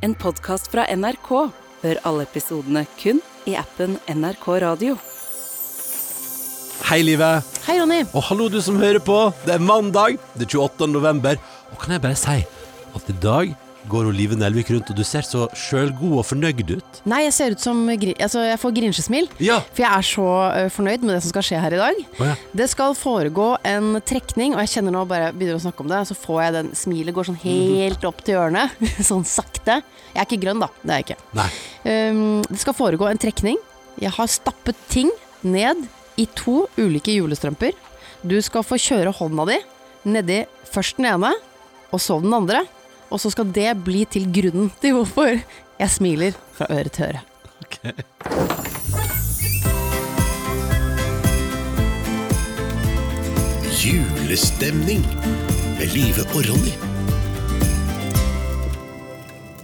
En podkast fra NRK. Hør alle episodene kun i appen NRK Radio. Hei, livet. Hei, Ronny. Og hallo, du som hører på. Det er mandag, det er 28. november. Og kan jeg bare si at i dag går Olive Nelvik rundt, og du ser så sjølgod og fornøyd ut. Nei, jeg ser ut som altså, Jeg får grinsjesmil. Ja. For jeg er så ø, fornøyd med det som skal skje her i dag. Oh, ja. Det skal foregå en trekning, og jeg kjenner nå bare begynner å snakke om det, så får jeg den smilet går sånn helt opp til hjørnet. sånn sakte. Jeg er ikke grønn, da. Det er jeg ikke. Um, det skal foregå en trekning. Jeg har stappet ting ned i to ulike julestrømper. Du skal få kjøre hånda di nedi først den ene, og så den andre. Og så skal det bli til grunnen til hvorfor jeg smiler fra øre til øre. Julestemning med Live og Ronny.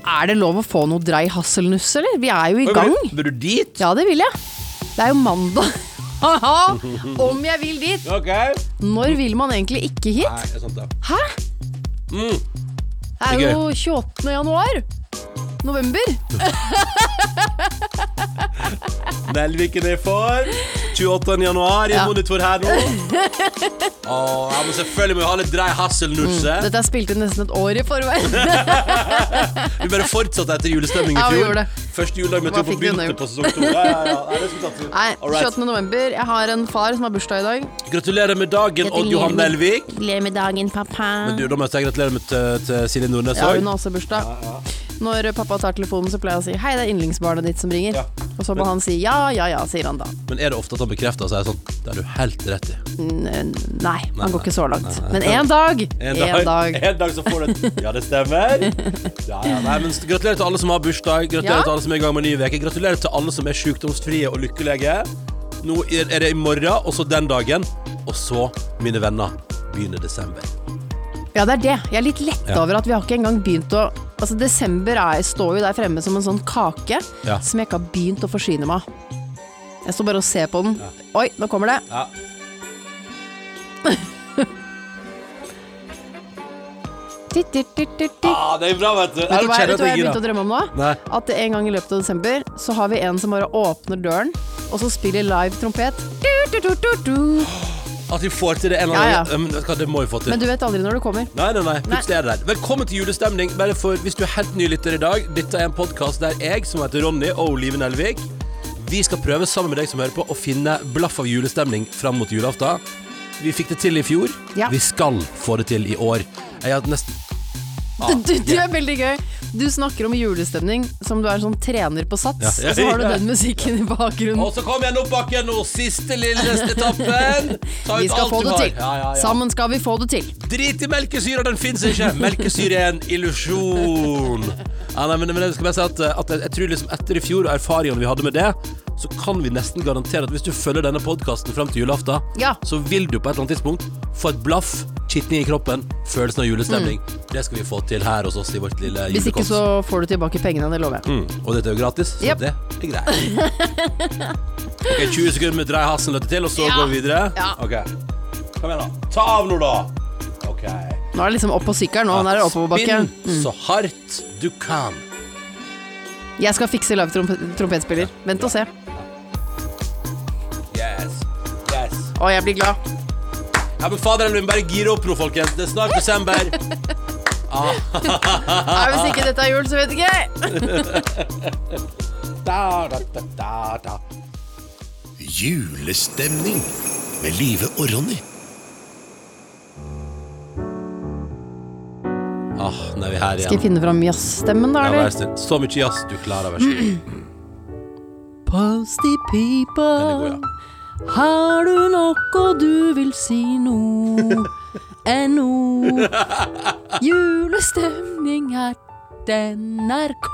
Er det lov å få noe drei hasselnuss, eller? Vi er jo i gang. Vil, du dit? Ja, det vil jeg. Det er jo mandag. Haha, Om jeg vil dit. Okay. Når vil man egentlig ikke hit? Nei, det er sant det. Hæ? Mm. Det er jo 28. januar. November. Nelviken er i form. 28. januar i Ja. monitor her nå. Åh, ja, men selvfølgelig må vi ha litt drei hasselnusse. Dette er spilt inn nesten et år i forveien. Vi bare fortsatte etter julestemning i fjor. Ja, vi gjorde det. Første juledag med vi på begynte på sesong to. Ja, ja, ja. Nei, det skulle vi tatt. Nei, 28. november. Jeg har en far som har bursdag i dag. Gratulerer med dagen, Odd Johan Nelvik. Gratulerer med dagen, pappa. Men du, da må jeg gratulere med til, til Silje Nordnes Ja, hun har også bursdag. Når pappa tar telefonen, så pleier han å si 'hei, det er yndlingsbarnet ditt som ringer'. Ja. Og så må han si 'ja, ja, ja', sier han da. Men er det ofte at han bekrefter og sier sånn Det er du helt rett i. N- Nei, han går ikke så langt. Men én dag, En dag. en dag så får du et Ja, det stemmer. Ja, ja, nei, men Gratulerer til alle som har bursdag. Gratulerer Ja. til alle som er i gang med ny uke. Gratulerer til alle som er sykdomsfrie og lykkelige. Nå er er det i morgen, og så den dagen. Og så, mine venner, begynner desember. Ja, det er det. Jeg er litt letta Ja. over at vi har ikke engang begynt å Altså, desember er, står jo der fremme som en sånn kake Ja. som jeg ikke har begynt å forsyne meg av. Jeg står bare og ser på den. Oi, nå kommer det. Ja. Titt, titt, titt, titt, titt. Ah, det er bra, vet du. Vet du hva vet du hva jeg begynte å drømme om nå? Nei. At en gang i løpet av desember så har vi en som bare åpner døren, og så spiller live trompet. Du, du, du, du, du. At vi får til det en eller annen ja. Ja, du Det må vi få til. Men du vet aldri når det kommer. Nei, nei, nei, plutselig er det der. Velkommen til julestemning. Bare for hvis du er helt ny lytter i dag. Dette er en podkast der jeg, som heter Ronny, og Oliven Nelvik, vi skal prøve sammen med deg som hører på, å finne blaff av julestemning fram mot julaften. Vi fikk det til i fjor. Ja. Vi skal få det til i år. Jeg har nesten Ah, Du, du er veldig gøy. Du snakker om julestemning som du er sånn trener på sats, Ja, ja, og så har du den musikken i bakgrunnen. Og så kom jeg opp bakken nå. Siste lille etappen. Vi skal få det til. Ja, ja, ja. Sammen skal vi få det til. Drit i melkesyra, den fins ikke! Melkesyre er en illusjon. Ja, nei, men, men jeg skal bare si at, at jeg, jeg tror liksom etter i fjor og erfaringene vi hadde med det, så kan vi nesten garantere at hvis du følger denne podkasten fram til julaften, Ja. så vil du på et eller annet tidspunkt få et blaff, kitning i kroppen, følelsen av julestemning. Det skal vi få til her hos oss i vårt lille julekons. Hvis ikke så får du tilbake pengene, det lover jeg. Mm. Og dette er jo gratis, så yep. det er greit. Ok, 20 sekunder med drei hasselnøtter til, og så Ja. går vi videre. Ja. Ok. Kom igjen, da. Ta av nå, da. Ok. Nå er det liksom opp på sykkelen, nå er det oppoverbakke. Spinn så hardt du kan. Jeg skal fikse live trompe trompetspiller. Vent og se. Yes. Yes. Å, jeg blir glad. Ja, men fader, vi må bare gire opp nå, folkens. Det er snart desember. Nei, hvis ikke dette er jul, så vet ikke jeg. Da, da, da, da, da. Julestemning med Live og Ronny. Nå er vi her Skal jeg finne fram jazzstemmen, da, Ja, vær eller? snill. Så mye jazz du klarer, vær så god. Posty Den er god, people, ja. har du noe du vil si nå? NO. Julestemning er NRK.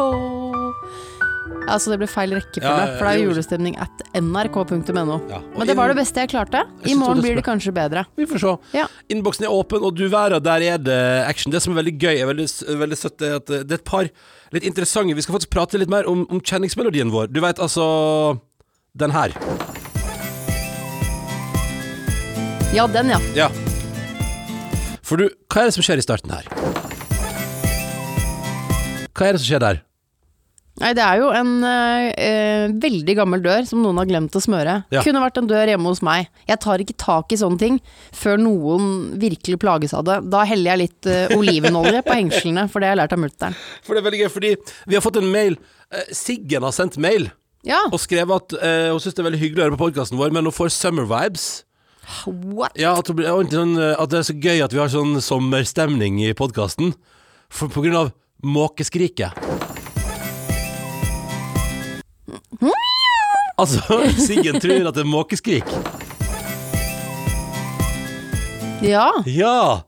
Altså, det ble feil rekkefølge, Ja, ja, for det er julestemning at nrk.no. Ja, Men det var det beste jeg klarte. Jeg I morgen blir det kanskje bedre. Vi får se. Ja. Innboksen er åpen, og du verden, der er det action. Det som er veldig gøy, er veldig, veldig søtt, er at det er et par litt interessante Vi skal faktisk prate litt mer om, om kjenningsmelodien vår. Du veit altså Den her. Ja, den, ja. Ja. For du, hva er det som skjer i starten her? Hva er det som skjer der? Nei, det er jo en eh, eh, veldig gammel dør som noen har glemt å smøre. Ja. Kunne vært en dør hjemme hos meg. Jeg tar ikke tak i sånne ting før noen virkelig plages av det. Da heller jeg litt eh, olivenolje på hengslene, for det har jeg lært av mutter'n. For det er veldig gøy, fordi vi har fått en mail. Eh, Siggen har sendt mail Ja, og skrevet at eh, hun syns det er veldig hyggelig å høre på podkasten vår, men hun får summer vibes. what? Ja, at blir, ordentlig sånn, eh, at det er så gøy at vi har sånn sommerstemning i podkasten. På grunn av måkeskriket. Altså, Siggen tror at det er måkeskrik. Ja. Ja!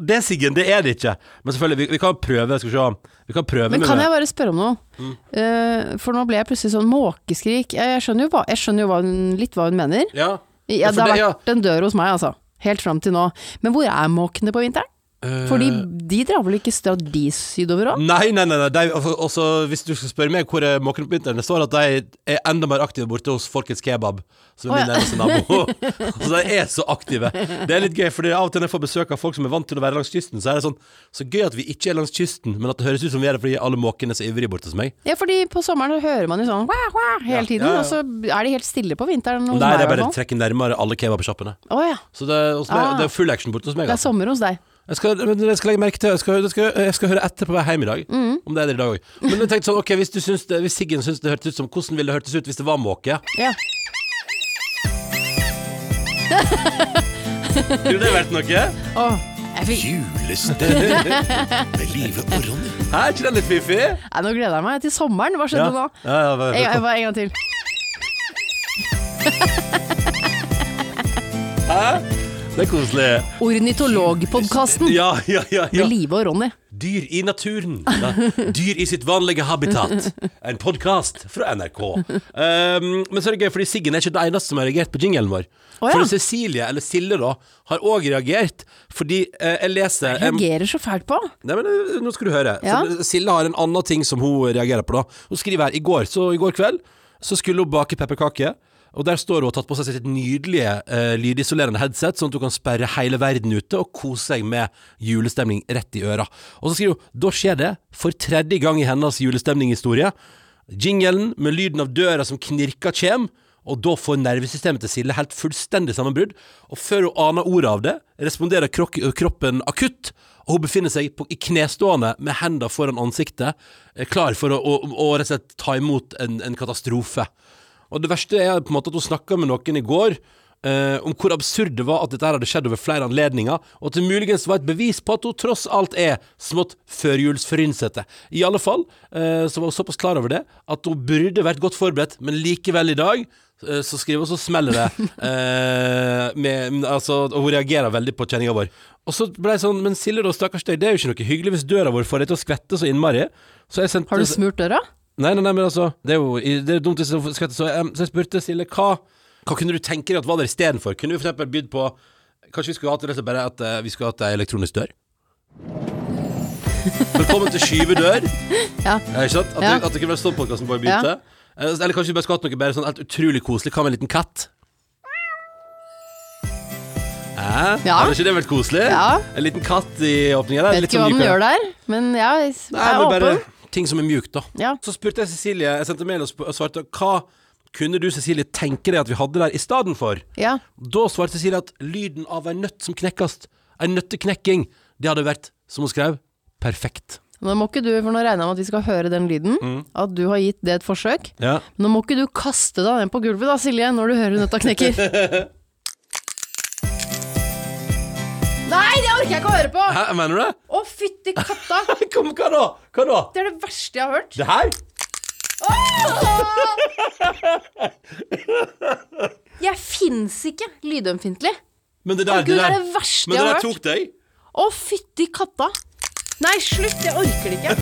Det, Siggen, det er det ikke. Men selvfølgelig, vi, vi kan prøve. Skal vi se. Vi kan prøve Men med kan det. jeg bare spørre om noe? Mm. Uh, for nå ble jeg plutselig sånn måkeskrik. Jeg, jeg skjønner jo, hva, jeg skjønner jo hva hun, litt hva hun mener. Ja. Ja, det har vært en dør hos meg, altså. Helt fram til nå. Men hvor er måkene på vinteren? For de, de drar vel ikke stradis sydover òg? Nei, nei, nei. nei. De, altså, også, hvis du skal spørre meg hvor er måkene på vinteren, det står at de er enda mer aktive borte hos Folkets Kebab, som er min nærmeste nabo. så de er så aktive. Det er litt gøy, for av og til når jeg får besøk av folk som er vant til å være langs kysten, så er det sånn Så gøy at vi ikke er langs kysten, men at det høres ut som vi er det fordi alle måkene er så ivrige borte hos meg. Ja, fordi på sommeren hører man jo sånn wah, wah, hele tiden, ja, ja. og så er de helt stille på vinteren Nei, er bare hvert å trekke nærmere alle kebabsjappene. Oh, ja. Så det, meg, Ah. det er full action borte hos meg. Det er Altså. sommer hos deg. Jeg skal, men jeg skal legge merke til Jeg skal, jeg skal, jeg skal høre etter på vei hjem i dag. Mm. Om det er det i dag òg. Men jeg tenkte sånn, ok, hvis, du syns det, hvis Siggen syns det hørtes ut som Hvordan ville det hørtes ut hvis det var måke? Ja. Kunne det vært noe? Oh, fikk Julestemning med Live og Ronny. Hæ, er ikke den litt fiffig? Nå gleder jeg meg til sommeren. Hva skjedde nå? Ja, ja, jeg, jeg, en, en gang til. Det er koselig. Ornitologpodkasten Ja, ja, ja. ja. med Live og Ronny. Dyr i naturen. Da. Dyr i sitt vanlige habitat. En podkast fra NRK. Um, men så er det gøy, fordi Siggen er ikke den eneste som har reagert på jingelen vår. Oh, ja. For Cecilie, eller Sille, da, har òg reagert. Fordi eh, jeg leser Jeg reagerer så fælt på. Nei, men eh, nå skal du høre. Ja. For Silje har en annen ting som hun reagerer på. da Hun skriver her i går Så i går kveld så skulle hun bake pepperkaker. Og der står hun og har tatt på seg sitt nydelige uh, lydisolerende headset, sånn at hun kan sperre hele verden ute og kose seg med julestemning rett i øra. Og så skriver hun da skjer det, for tredje gang i hennes julestemninghistorie. Jingelen med lyden av døra som knirker kjem, og da får nervesystemet til Silje helt fullstendig sammenbrudd. Og før hun aner ordet av det, responderer kroppen akutt, og hun befinner seg på, i knestående med hendene foran ansiktet, eh, klar for å, å, å slett ta imot en, en katastrofe. Og det verste er på en måte at hun snakka med noen i går eh, om hvor absurd det var at dette her hadde skjedd over flere anledninger, og at det muligens var et bevis på at hun tross alt er smått førjulsfrynsete. I alle fall eh, så var hun såpass klar over det at hun burde vært godt forberedt, men likevel i dag eh, så skriver hun så smeller det. Eh, med, altså, og hun reagerer veldig på kjenninga vår. Og så ble jeg sånn Men Silje, da, stakkars deg, det er jo ikke noe hyggelig hvis døra vår får deg til å skvette så innmari. Så Har du smurt døra? Nei, nei, nei, men altså Det er jo det er dumt hvis det. Så, jeg- så jeg spurte Silje hva, hva kunne du tenke deg at var der istedenfor? Kunne vi eksempel bydd på Kanskje vi skulle hatt det rett og slett bare at uh, vi skulle hatt ei elektronisk dør? Velkommen til skyvedør. Ja. ikke sant? At, Ja. det, at det kunne vært sånn podkasten bare begynte. Ja. Eller kanskje vi bare skulle hatt noe bare sånn helt utrolig koselig. Hva med en liten katt? Hæ? Ja. Hadde ikke det vært koselig? Ja. En liten katt i åpningen der. Vet ikke sånn hva den gjør der, men jeg Nei, er åpen. Ting som er mjukt, da. Ja. Så spurte jeg Cecilie, jeg sendte mail og, og svarte hva kunne du, Cecilie, tenke deg at vi hadde der i stedet for? Ja. Da svarte Cecilie at lyden av ei nøtt som knekkes, ei nøtteknekking, det hadde vært, som hun skrev, perfekt. Nå må ikke du, for nå regner jeg med at vi skal høre den lyden, Mm. at du har gitt det et forsøk. Ja. Nå må ikke du kaste deg ned på gulvet da, Silje, når du hører nøtta knekker. Nei, det orker jeg ikke å høre på! Hæ, mener du det? Å, fytti katta! Kom, hva da? Hva da? Det er det verste jeg har hørt. Det her? Jeg fins ikke lydømfintlig. Men det der, Å, Gud, det er det verste men jeg det har der hørt. tok deg? Å, fytti katta! Nei, slutt! Jeg orker det ikke.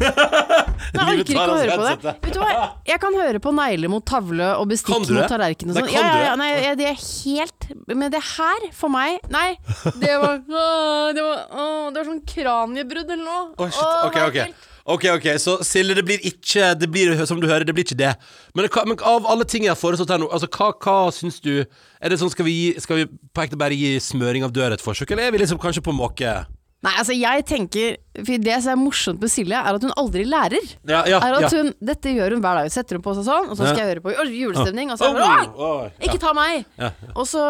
Nei, jeg orker ikke å høre på det. Vet du hva, jeg kan høre på negler mot tavle og bestikk mot tallerken og sånn. Ja, ja, ja, nei, jeg- det er helt Men det her, for meg Nei, det var Åh, Det var, åh, det var sånn kraniebrudd eller noe. Å, shit. Åh, Ok, det var ok. Ok, ok, så Silje, det blir ikke Det blir, som du hører, det blir ikke det. Men, hva- men av alle ting jeg har foreslått her nå, altså, hva, hva syns du Er det sånn, skal vi, gi, skal vi på ekte bare gi smøring av døra et forsøk, eller er vi liksom kanskje på måke? Nei, altså jeg tenker For det som er morsomt med Silje, er at hun aldri lærer. Ja, ja, Er at hun, Dette gjør hun hver dag. Setter hun på seg sånn, og så skal jeg høre på julestemning. Og så er hun bare, «Oi, oh, ja. Ikke ta meg! Og så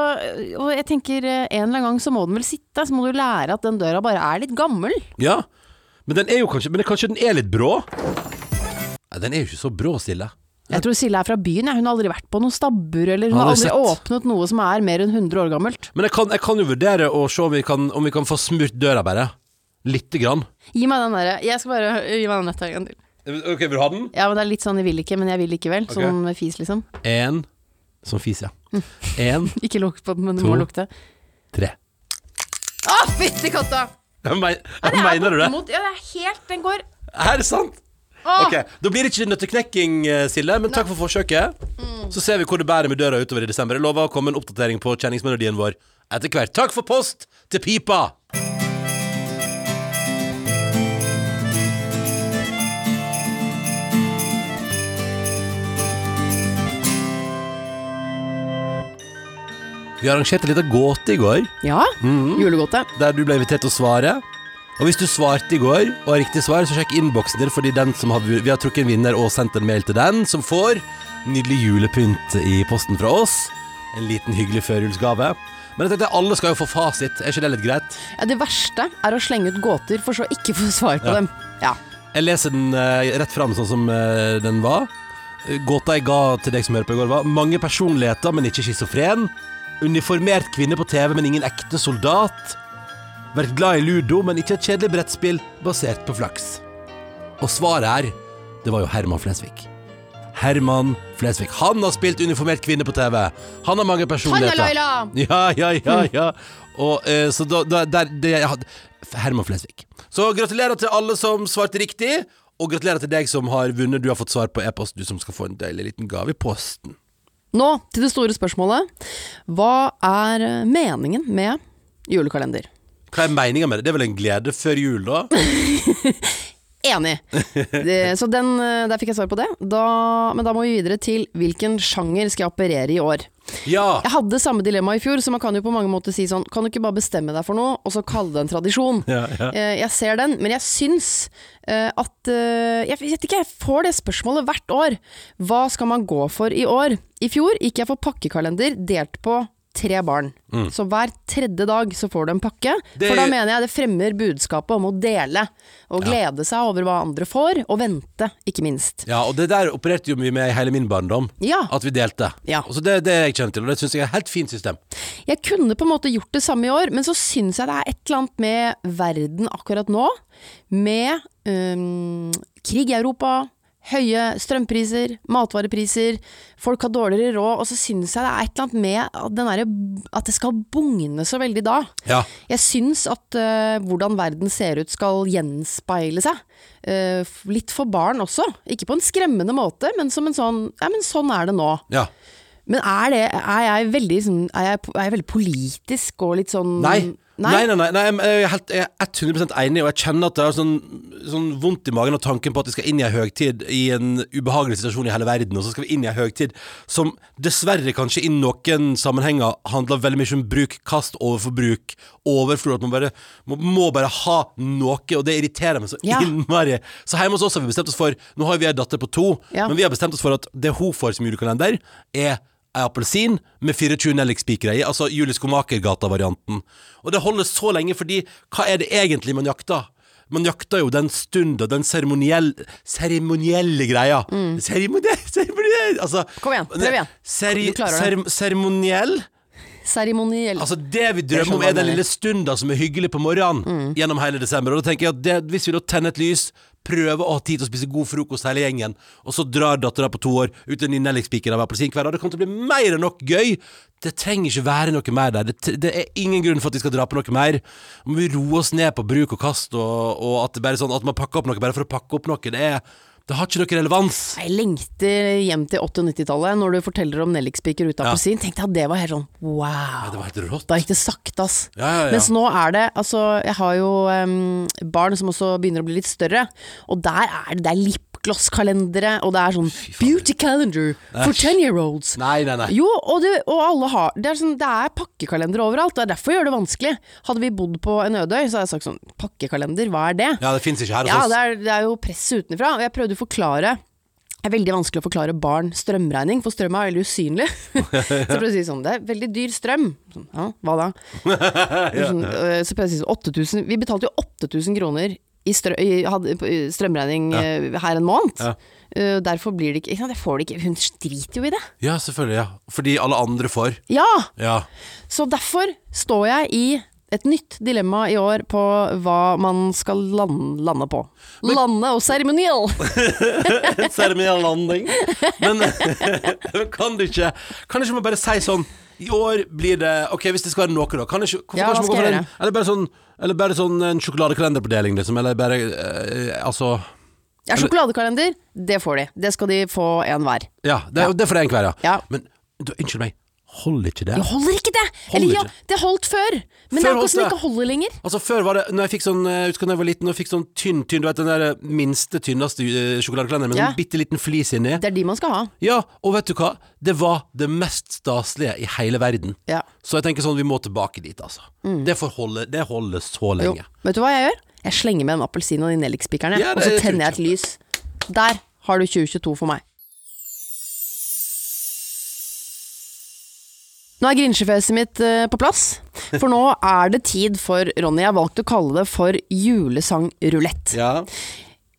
Og jeg tenker eh, en eller annen gang så må den vel sitte, så må du lære at den døra bare er litt gammel. Ja, men den er jo kanskje Men kanskje den er litt brå? Nei, den er jo ikke så brå, Silje. Jeg tror Silje er fra byen. Hun har aldri vært på noen stabbur, eller hun Har aldri åpnet noe som er mer enn 100 år gammelt. Men jeg kan, jeg kan jo vurdere å se om vi kan, om vi kan få smurt døra, bare. Lite grann. Gi meg den derre Jeg skal bare gi meg den netta en gang til. Ok, vil du ha den? Ja, men det er litt sånn jeg vil ikke, men jeg vil likevel. Sånn fis, liksom. En Som fis, ja. En, Ikke lukt på den, men du To. må lukte. tre. Å, fytti katta! Jeg men- Ja, er Mener du det? Mot, Ja, det er helt Den går Er det sant? Åh! Ok, Da blir det ikke nøtteknekking, eh, Silje, men takk for forsøket. Så ser vi hvor det bærer med døra utover i desember. Jeg lover å komme en oppdatering på kjenningsmelodien vår etter hvert. Takk for post til pipa! Vi arrangerte en liten gåte i går, Ja, Mhm. julegåte. der du ble invitert til å svare. Og hvis du svarte i går, og har riktig svar, så sjekk innboksen din, fordi den som har, vi har trukket en vinner og sendt en mail til den, som får nydelig julepynt i posten fra oss. En liten hyggelig førjulsgave. Men jeg tenkte alle skal jo få fasit, er ikke det litt greit? Ja, det verste er å slenge ut gåter for så ikke få svar på Ja. dem. Ja. Jeg leser den eh, rett fram sånn som eh, den var. Eh, Gåta jeg ga til deg som hører på i går var Mange personligheter, men ikke schizofren. Uniformert kvinne på TV, men ingen ekte soldat. Vært glad i ludo, men ikke et kjedelig brettspill basert på flaks. Og svaret her, det var jo Herman Flesvig. Herman Flesvig. Han har spilt uniformert kvinne på TV. Han har mange personligheter. Han Laila! Ja, ja, ja, ja. Og, eh, så da, da der, det, Herman Flesvig. Så gratulerer til alle som svarte riktig, og gratulerer til deg som har vunnet. Du har fått svar på e-post, du som skal få en deilig liten gave i posten. Nå til det store spørsmålet. Hva er meningen med julekalender? Hva er meninga med det? Det er vel en glede før jul, da? Enig. Det, så den, eh, der fikk jeg svar på det. Da, men da må vi videre til hvilken sjanger skal jeg operere i år. Ja! Jeg hadde samme dilemma i fjor, så man kan jo på mange måter si sånn Kan du ikke bare bestemme deg for noe, og så kalle det en tradisjon? Ja, ja. Eh, Jeg ser den, men jeg syns eh, at Jeg vet ikke, jeg får det spørsmålet hvert år. Hva skal man gå for i år? I fjor gikk jeg for pakkekalender delt på tre barn. Så hver tredje dag så får du en pakke. Mm. Det- For da mener jeg det fremmer budskapet om å dele, og glede seg over hva andre får, og vente, ikke minst. Ja, og det der opererte jo vi med i hele min barndom. Ja. At vi delte. Ja. Og så det, det er jeg kjent til, og det syns jeg er et helt fint system. Jeg kunne på en måte gjort det samme i år, men så syns jeg det er et eller annet med verden akkurat nå. Med um, krig i Europa, høye strømpriser, matvarepriser, folk har dårligere råd, og så syns jeg det er et eller annet med at den derre at det skal bugne så veldig da. Ja. Jeg syns at uh, hvordan verden ser ut skal gjenspeile seg. Uh, litt for barn også. Ikke på en skremmende måte, men som en sånn Ja, men sånn er det nå. ja. Men er det Er jeg veldig, sånn, er jeg, er jeg veldig politisk og litt sånn Nei. Nei, nei, nei, nei, jeg er helt, jeg er 100 enig, og jeg kjenner at det er sånn, sånn vondt i magen av tanken på at vi skal inn i en høgtid i en ubehagelig situasjon i hele verden, og så skal vi inn i en høgtid som dessverre kanskje i noen sammenhenger handler veldig mye om bruk, kast, overforbruk, overflod, at man bare må, må bare ha noe, og det irriterer meg så Ja. innmari. Så hjemme hos oss har vi bestemt oss for, nå har vi en datter på to, Ja. men vi har bestemt oss for at det hun får som julekalender, er ei appelsin med 24 nellikspikere i, altså Julie Skomakergata-varianten. Og det holder så lenge, fordi hva er det egentlig man jakter? Man jakter jo den stunda, den seremoniell, seremonielle greia. Seremoniell, seremoniell Altså Mm. Kom igjen, prøv igjen. Seri, serem- seremoniell? Seremoniell. Altså Det vi drømmer om, er den lille stunda som er hyggelig på morgenen Mm. gjennom hele desember. Og da tenker jeg at det, Hvis vi da tenner et lys, prøver å ha tid til å spise god frokost hele gjengen, og så drar dattera på to år ut en ny nellikspiker av appelsin hver dag, det kommer til å bli mer enn nok gøy. Det trenger ikke være noe mer der. Det, det er ingen grunn for at vi skal dra på noe mer. Må vi roe oss ned på bruk og kast, og, og at sånn at man pakker opp noe bare for å pakke opp noe. Det, er, det har ikke noe relevans. Jeg lengter hjem til 80- og 90-tallet når du forteller om nellikspiker ute av Ja. appelsin. Tenkte jeg at det var helt sånn wow. Det var helt rått. Da gikk det sakte, ass. Ja, ja, ja. Mens nå er det Altså, jeg har jo um, barn som også begynner å bli litt større, og der er det, det er lipgloss-kalendere, og det er sånn beauty calendar for. 10 year olds. Nei, nei, nei. Jo, og, det, og alle har Det er, sånn, det er pakkekalender overalt. Det er derfor gjør det vanskelig. Hadde vi bodd på en ødøy, så hadde jeg sagt sånn Pakkekalender, hva er det? Ja, det fins ikke her hos Ja, oss. det er, det er jo press utenfra. Og jeg prøvde å forklare det er veldig vanskelig å forklare barn strømregning, for strøm er veldig usynlig. så jeg prøvde å si sånn, det er veldig dyr strøm. Sånn, ja, hva da? sånn, øh, så prøvde jeg å si sånn, 8000, vi betalte jo 8000 kroner i, strø, i, hadde, strømregning øh, her en måned. Ja. Uh, derfor blir det ikke, får det ikke, hun driter jo i det. Ja, selvfølgelig. ja Fordi alle andre får. Ja, Ja. så derfor står jeg i et nytt dilemma i år på hva man skal lande, lande på. Lande og seremoniell! Seremoniell landing. Men kan du ikke Kan du ikke bare si sånn I år blir det Ok, hvis det skal være noe, da. Kan ikke, hvorfor Ja, kan ikke man gå for den? en Eller bare sånn Eller bare sånn en sjokoladekalenderfordeling, liksom. Eller bare eh, Altså Ja, sjokoladekalender, det får de. Det skal de få en hver. Ja, det, Ja. det får en hver, ja. Ja. Men du, unnskyld meg, holder ikke det? Det holder ikke det! Eller ja, det holdt før, men Før det er noe som det det. ikke holder lenger. Altså Før var det Når jeg fikk sånn Jeg husker da jeg var liten og fikk sånn tynn, tynn Du vet den der minste, tynneste uh, sjokoladekalenderen med Ja. sånn bitte liten flis inni. Det er de man skal ha. Ja, og vet du hva? Det var det mest staselige i hele verden. Ja. Så jeg tenker sånn, vi må tilbake dit, altså. Det får holde, det holder så lenge. Jo. Vet du hva jeg gjør? Jeg slenger med en appelsin og de nellikspikerne, Ja, og så er tenner jeg et lys. Der har du 2022 for meg. Nå er grinsjefjeset mitt eh, på plass, for nå er det tid for, Ronny, jeg har valgt å kalle det for julesangrulett. Ja.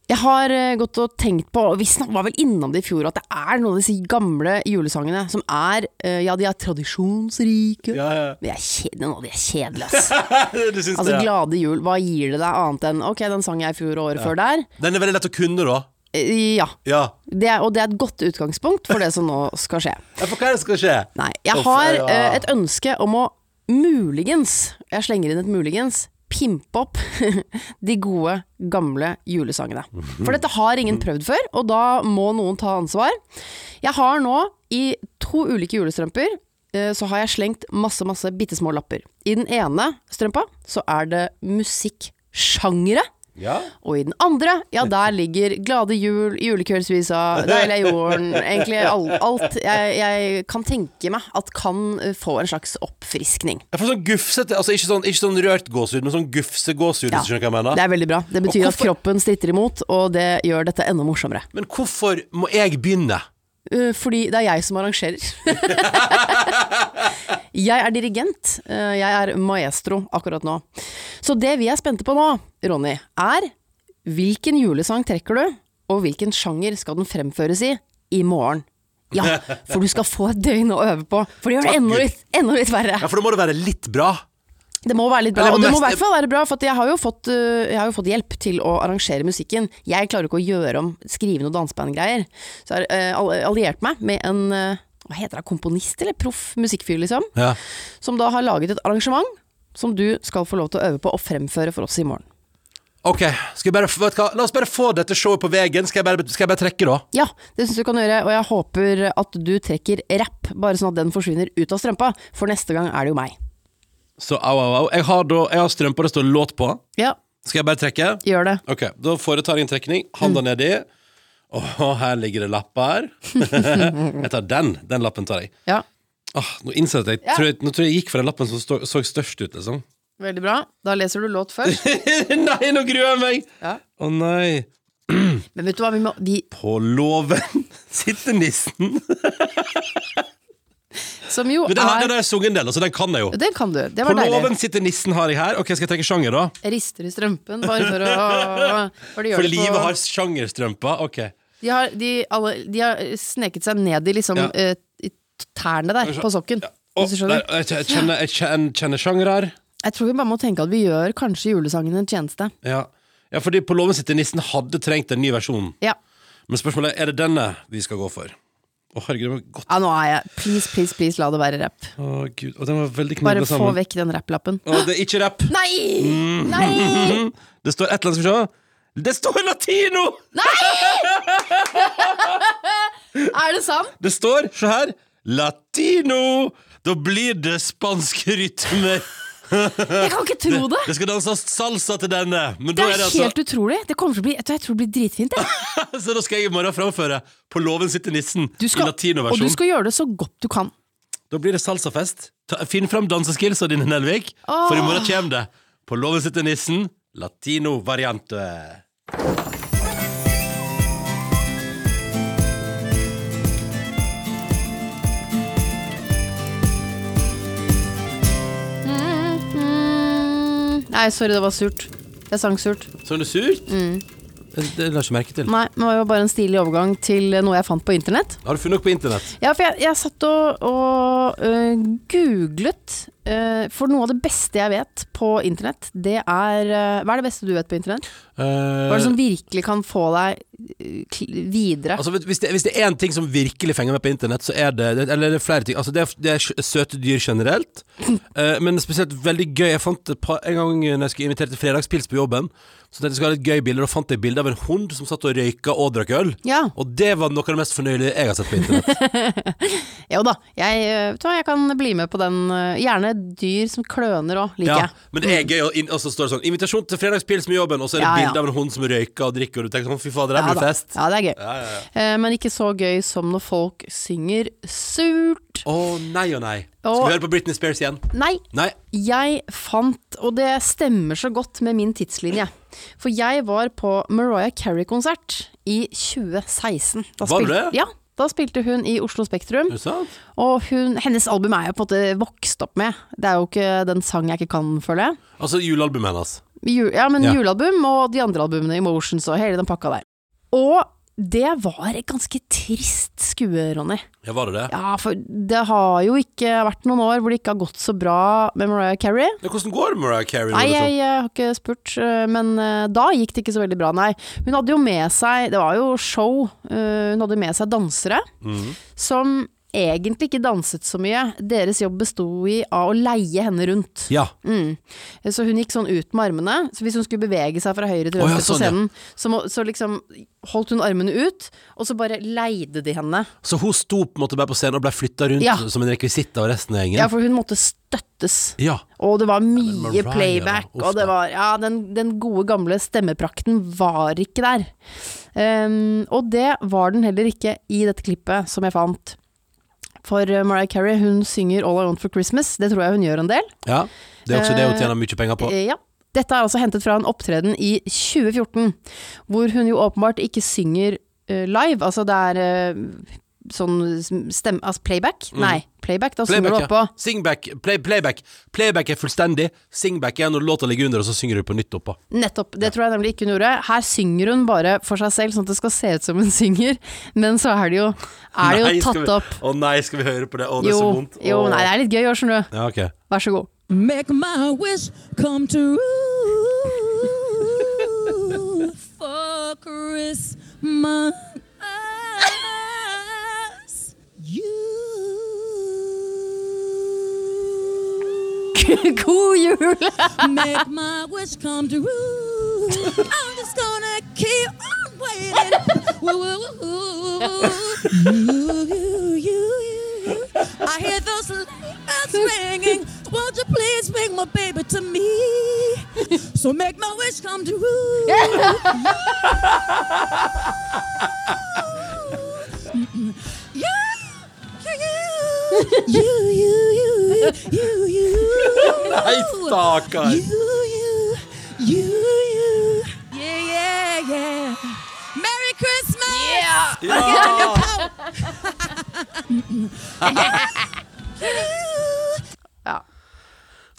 Jeg har eh, gått og tenkt på, og vi var vel innom det i fjor, at det er noen av disse gamle julesangene som er, eh, ja, de er tradisjonsrike, Ja, ja. men de er noen av de er kjedelige, Altså, det? Glade jul, hva gir det deg annet enn, ok, den sang jeg i fjor og året før der. Den er veldig lett å kunne, da. Eh, Ja, Ja. det er, og det er et godt utgangspunkt for det som nå skal skje. ja for hva er det som skal skje? Nei, jeg har eh, et ønske om å muligens, jeg slenger inn et muligens, pimpe opp de gode, gamle julesangene. For dette har ingen prøvd før, og da må noen ta ansvar. Jeg har nå, i to ulike julestrømper, eh, så har jeg slengt masse, masse bitte små lapper. I den ene strømpa så er det musikksjangre. Ja. Og i den andre, ja der ligger Glade jul, Julekveldsvisa, Deilig er jorden, egentlig alt, alt jeg, jeg kan tenke meg at kan eh, få en slags oppfriskning. Jeg får sånn gufsete Altså ikke sånn, ikke sånn rørt gåsehud, men sånn gufsegåsehud, Ja. hvis du skjønner hva jeg mener. Det er veldig bra. Det betyr at kroppen stritter imot, og det gjør dette enda morsommere. Men hvorfor må jeg begynne? Eh, Fordi det er jeg som arrangerer. jeg er dirigent. eh, Jeg er maestro akkurat nå. Så det vi er spente på nå, Ronny, er hvilken julesang trekker du, og hvilken sjanger skal den fremføres i i morgen? Ja, for du skal få et døgn å øve på, for det gjør det enda litt, enda litt verre. Ja, For da må det være litt bra. Det må være litt bra, og det må i hvert fall være bra, for jeg har, jo fått, øh, jeg har jo fått hjelp til å arrangere musikken. Jeg klarer ikke å gjøre om, skrive noe dansebandgreier. Så jeg har øh, alliert meg med en, øh, hva heter det, komponist eller proff musikkfyr liksom, Ja. som da har laget et arrangement som du skal få lov til å øve på og fremføre for oss i morgen. Ok, bare? La oss bare få dette showet på veien. Skal jeg bare, skal jeg bare trekke, da? Ja, det syns du kan gjøre, og jeg håper at du trekker rapp, bare sånn at den forsvinner ut av strømpa, for neste gang er det jo meg. Så au, au, au. Jeg har, da, jeg har strømper det står låt på. Ja, Skal jeg bare trekke? gjør det. Ok, da foretar jeg en trekning. Handa nedi. Åh, her ligger det lapper. jeg tar den. Den lappen tar jeg. Ja, Åh, nå innser jeg at Ja. jeg Nå tror jeg jeg gikk for den lappen som stå, så størst ut, liksom. veldig bra. Da leser du låt først. nei, nå gruer jeg meg! Ja. Å nei. Men vet du hva, vi må de... På låven sitter nissen. Som jo Men den, har- er den har jeg sunget en del, altså den kan jeg jo. Den kan du. Det På var deilig. låven sitter nissen har jeg her. Ok, skal jeg trekke sjanger, da? Jeg rister i strømpen bare for å For, de gjør For det på- livet har sjangerstrømper. Ok. de, har, de, alle, de har sneket seg ned i liksom Ja. eh, i tærne der på sokken. Å, Hvis du skjønner? der, jeg kjenner, jeg kjenner, kjenner sjanger her. Jeg tror vi bare må tenke at vi gjør kanskje julesangen en tjeneste. Ja. ja, fordi På låven sitter nissen hadde trengt en ny versjon. Ja. Men spørsmålet er er det denne vi skal gå for. Å, herregud, det var godt. ja, nå er jeg Please, please, please, la det være rapp. Å, Gud. Og den var veldig Bare få sammen. vekk den rapplappen. Å, det er ikke rapp. Nei! Mm. Nei! Det står et eller annet, skal vi se. Det står latino! Er det sant? Det står, se her, latino! Da blir det spanske rytmer. Jeg kan ikke tro det! Det skal danses salsa til denne. Men Det er er det altså, helt utrolig. Det kommer til å bli, jeg tror det blir dritfint. Så da skal jeg i morgen framføre På låven sitter nissen skal, i og du skal gjøre det så godt du kan. Da blir det salsafest. Ta, finn fram danseskillsa dine, Nelvik, for i morgen kommer det. På låven sitter nissen. Latino-variante. Nei, sorry, det var surt. Jeg sang surt. Så du surt? Mm. Det, la ikke merke til. Nei, men det var bare en stilig overgang til noe jeg fant på internett. Har du funnet noe på internett? Ja, for jeg, jeg satt og, og uh, googlet For noe av det beste jeg vet på internett, det er øh, Hva er det beste du vet på internett? Hva er det som virkelig kan få deg videre? Altså, hvis, det, hvis det er én ting som virkelig fenger meg på internett, så er det Eller det er flere ting. Altså, det, er, det er søte dyr generelt, eh, men spesielt veldig gøy. Jeg fant det En gang når jeg skulle invitere til fredagspils på jobben, så tenkte jeg skulle ha litt gøy bilder, og fant jeg bilde av en hund som satt og røyka og drakk øl. ja. Og det var noe av det mest fornøyelige jeg har sett på internett. Jo da, jeg, øh, vet du hva, jeg kan bli med på den. øh, Gjerne dyr som kløner òg, liker ja, jeg. men det er gøy. Og, så står det sånn 'Invitasjon til fredagspils med jobben', og så er det Ja, ja. bilde av en hund som røyker og drikker, og du tenker sånn 'fy fader, Ja blir det fest'. Ja, det er gøy. Ja, ja, ja. Eh, men ikke så gøy som når folk synger surt. Å nei og nei. Skal vi høre på Britney Spears igjen? Nei, Nei. Jeg fant, og det stemmer så godt med min tidslinje, for jeg var på Mariah Carey-konsert i 2016. Da Var det? Ja, da spilte hun i Oslo Spektrum, og hun, hennes album er jeg på en måte vokst opp med. Det er jo ikke den sang jeg ikke kan, føler jeg. Altså julealbumet hennes. Ja, men Ja. julealbum og de andre albumene, Emotions og hele den pakka der. Og det var et ganske trist skue, Ronny. Ja, var det det? Ja, for det har jo ikke vært noen år hvor det ikke har gått så bra med Mariah Carey. Ja, hvordan går det med Mariah Carey? Nei, liksom? jeg, jeg har ikke spurt, øh, men øh, da gikk det ikke så veldig bra, nei. Hun hadde jo med seg, det var jo show, øh, hun hadde med seg dansere Mhm. som egentlig ikke danset så mye. Deres jobb besto i av å leie henne rundt. Ja. Mm. Så hun gikk sånn ut med armene, så hvis hun skulle bevege seg fra høyre til Å, ja, sånn, på scenen, ja. så, må, så liksom holdt hun armene ut, og så bare leide de henne. Så hun sto på en måte bare på scenen og ble flytta rundt som en rekvisitt av resten av gjengen? Ja, for hun måtte støttes. Ja. Og det var mye Mariah, playback, og det var Ja, den, den gode gamle stemmeprakten var ikke der. Um, og det var den heller ikke i dette klippet som jeg fant. For Mariah Carey, hun synger All I Want For Christmas. Det tror jeg hun gjør en del. ja. Det er også det hun Eh, tjener mye penger på. Eh, Ja. Dette er altså hentet fra en opptreden i 2014, hvor hun jo åpenbart ikke synger eh, live. Altså det er sånn stemme... Altså playback? Nei, playback. Da synger du Mm. Oppå. ja. Singback, play, playback. Playback er fullstendig. Singback er når låta ligger under, og så synger du på nytt oppå. Nettopp. Det tror jeg nemlig ikke hun gjorde. Her synger hun bare for seg selv, sånn at det skal se ut som hun synger, men så er det jo, er det jo tatt vi- opp. Å nei, skal vi høre på det? Å, det er så vondt. Å. jo, nei, det er litt gøy òg, skjønner du. Ja, okay. Vær så god. Make my wish come true for Christmas. God jul! make my wish come true. I'm just gonna keep on waiting. You, you, you, you. I hear those bells ringing. Won't you please bring my baby to me? So make my wish come true. You, you, you, you. Nei, stakkar! You, you, you, you. Yeah, yeah, yeah. Merry Christmas! Yeah! Ja! Ja.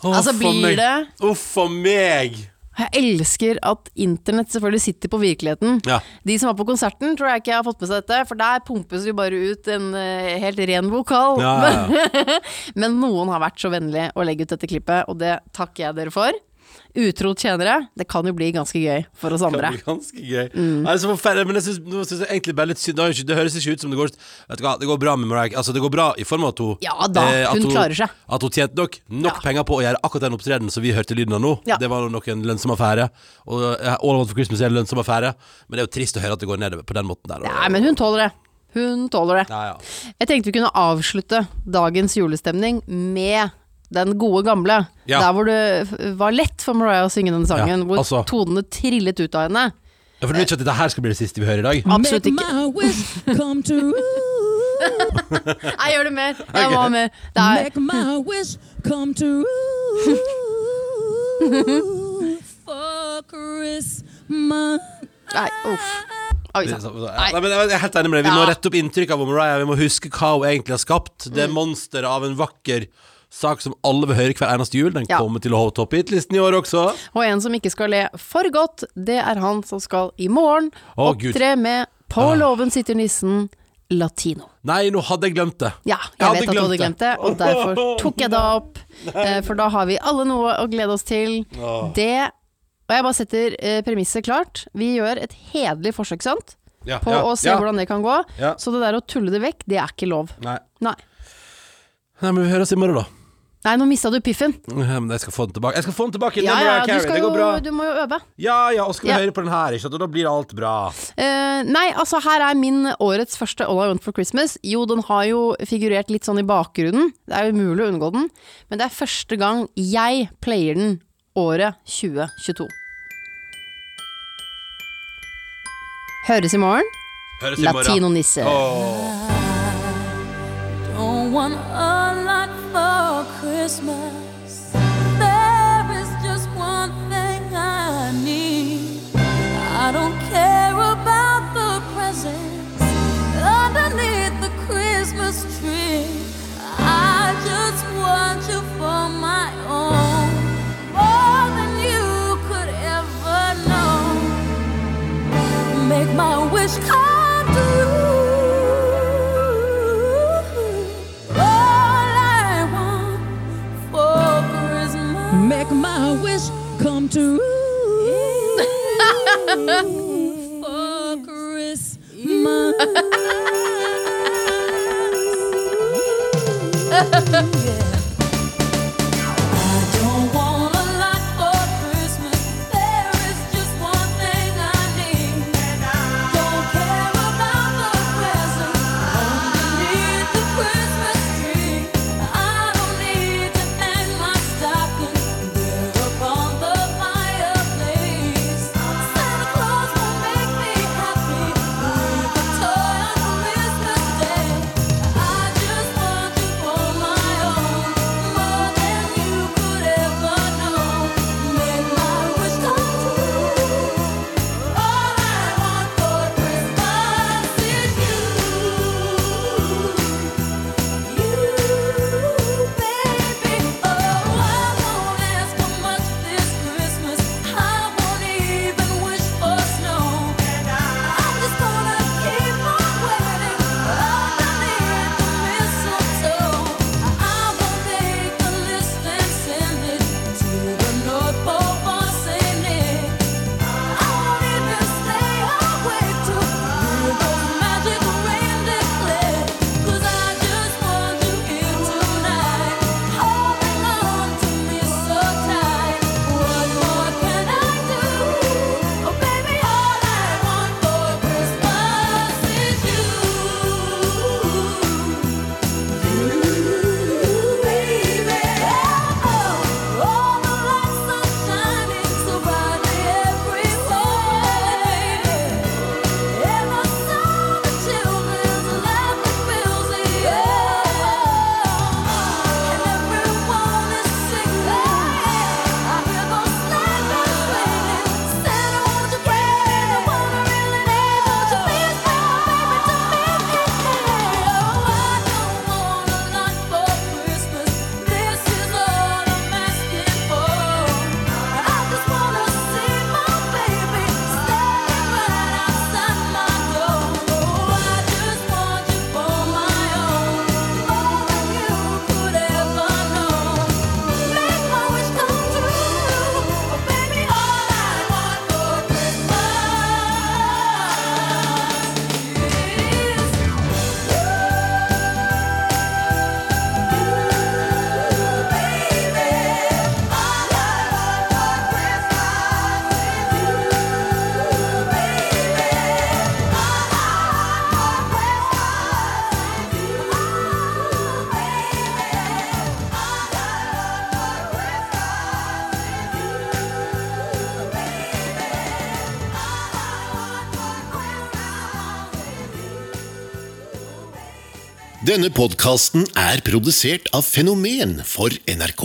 Altså, blir det- Uff a meg! Jeg elsker at internett selvfølgelig sitter på virkeligheten. Ja. De som var på konserten, tror jeg ikke har fått med seg dette, for der pumpes jo bare ut en eh, helt ren vokal. Ja, ja, ja. Men noen har vært så vennlig å legge ut dette klippet, og det takker jeg dere for. Utro tjenere, det kan jo bli ganske gøy for oss andre. Det kan bli ganske gøy. Mm. Nei, det er så forferdelig, men jeg jeg egentlig bare litt synd Det, høres ikke ut som det går Vet du hva, det går bra med Mariah Altså, det går bra i form av at hun Ja da, eh, hun, hun klarer seg. At hun tjente nok, nok Ja. penger på å gjøre akkurat den opptredenen som vi hørte lyden av nå. Ja. Det var nok en lønnsom affære. Og eh, All I Want for Christmas er en lønnsom affære, men det er jo trist å høre at det går nedover på den måten der. og- Nei, men hun tåler det. Hun tåler det. ja, ja. Jeg tenkte vi kunne avslutte dagens julestemning med Den gode gamle. Ja. Der hvor det var lett for Mariah å synge den sangen. Ja, hvor altså. tonene trillet ut av henne. Ja, for du vet ikke at dette her skal bli det siste vi hører i dag? Absolutt Make ikke. my wish come true. Nei, gjør det mer. Jeg må ha mer. Det er, Make my wish come true. For Christmas. nei, uff. Oi, Nei, men jeg er helt enig med deg. Vi må rette opp inntrykk av Mariah. Vi må huske hva hun egentlig har skapt. Det Mm. monsteret av en vakker sak som alle vil høre hver eneste jul. Den Ja. kommer til å ha topp hit-listen i år også. Og en som ikke skal le for godt, det er han som skal i morgen Å, opptre med På Ah. låven sitter nissen latino. Nei, nå hadde jeg glemt det. Ja, Jeg jeg vet at du hadde glemt det, og derfor tok jeg det opp. Eh, For da har vi alle noe å glede oss til. Det Og jeg bare setter eh, premisset klart. Vi gjør et hederlig forsøk, sant? Ja, På ja, å se ja. hvordan det kan gå. Så det der å tulle det vekk, det er ikke lov. Nei. Nei. Nei, men vi høres i morgen, da. Nei, nå mista du piffen. Ja, men Jeg skal få den tilbake. Jeg skal få den tilbake. Ja, ja, du, skal Det går bra. jo, du må jo øve. Ja, ja, og skal vi Ja. høre på den her, ikke sant? Og da blir alt bra. Uh, nei, altså her er min årets første All I Want for Christmas. Jo, den har jo figurert litt sånn i bakgrunnen. Det er jo umulig å unngå den. Men det er første gang jeg player den året 2022. Høres i morgen. Høres i morgen. Latino-nisse. Åh. For Christmas. There is just one thing I need. I don't care about the presents underneath the Christmas tree. I just want you for my own, more than you could ever know make my wish come come Denne podkasten er produsert av Fenomen for NRK.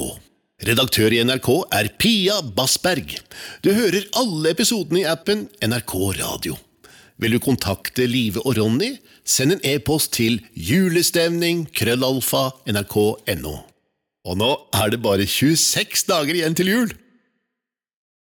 Redaktør i NRK er Pia Bassberg. Du hører alle episodene i appen NRK Radio. Vil du kontakte Live og Ronny, send en e-post til julestemning krøllalfa nrk.no. Og nå er det bare 26 dager igjen til jul!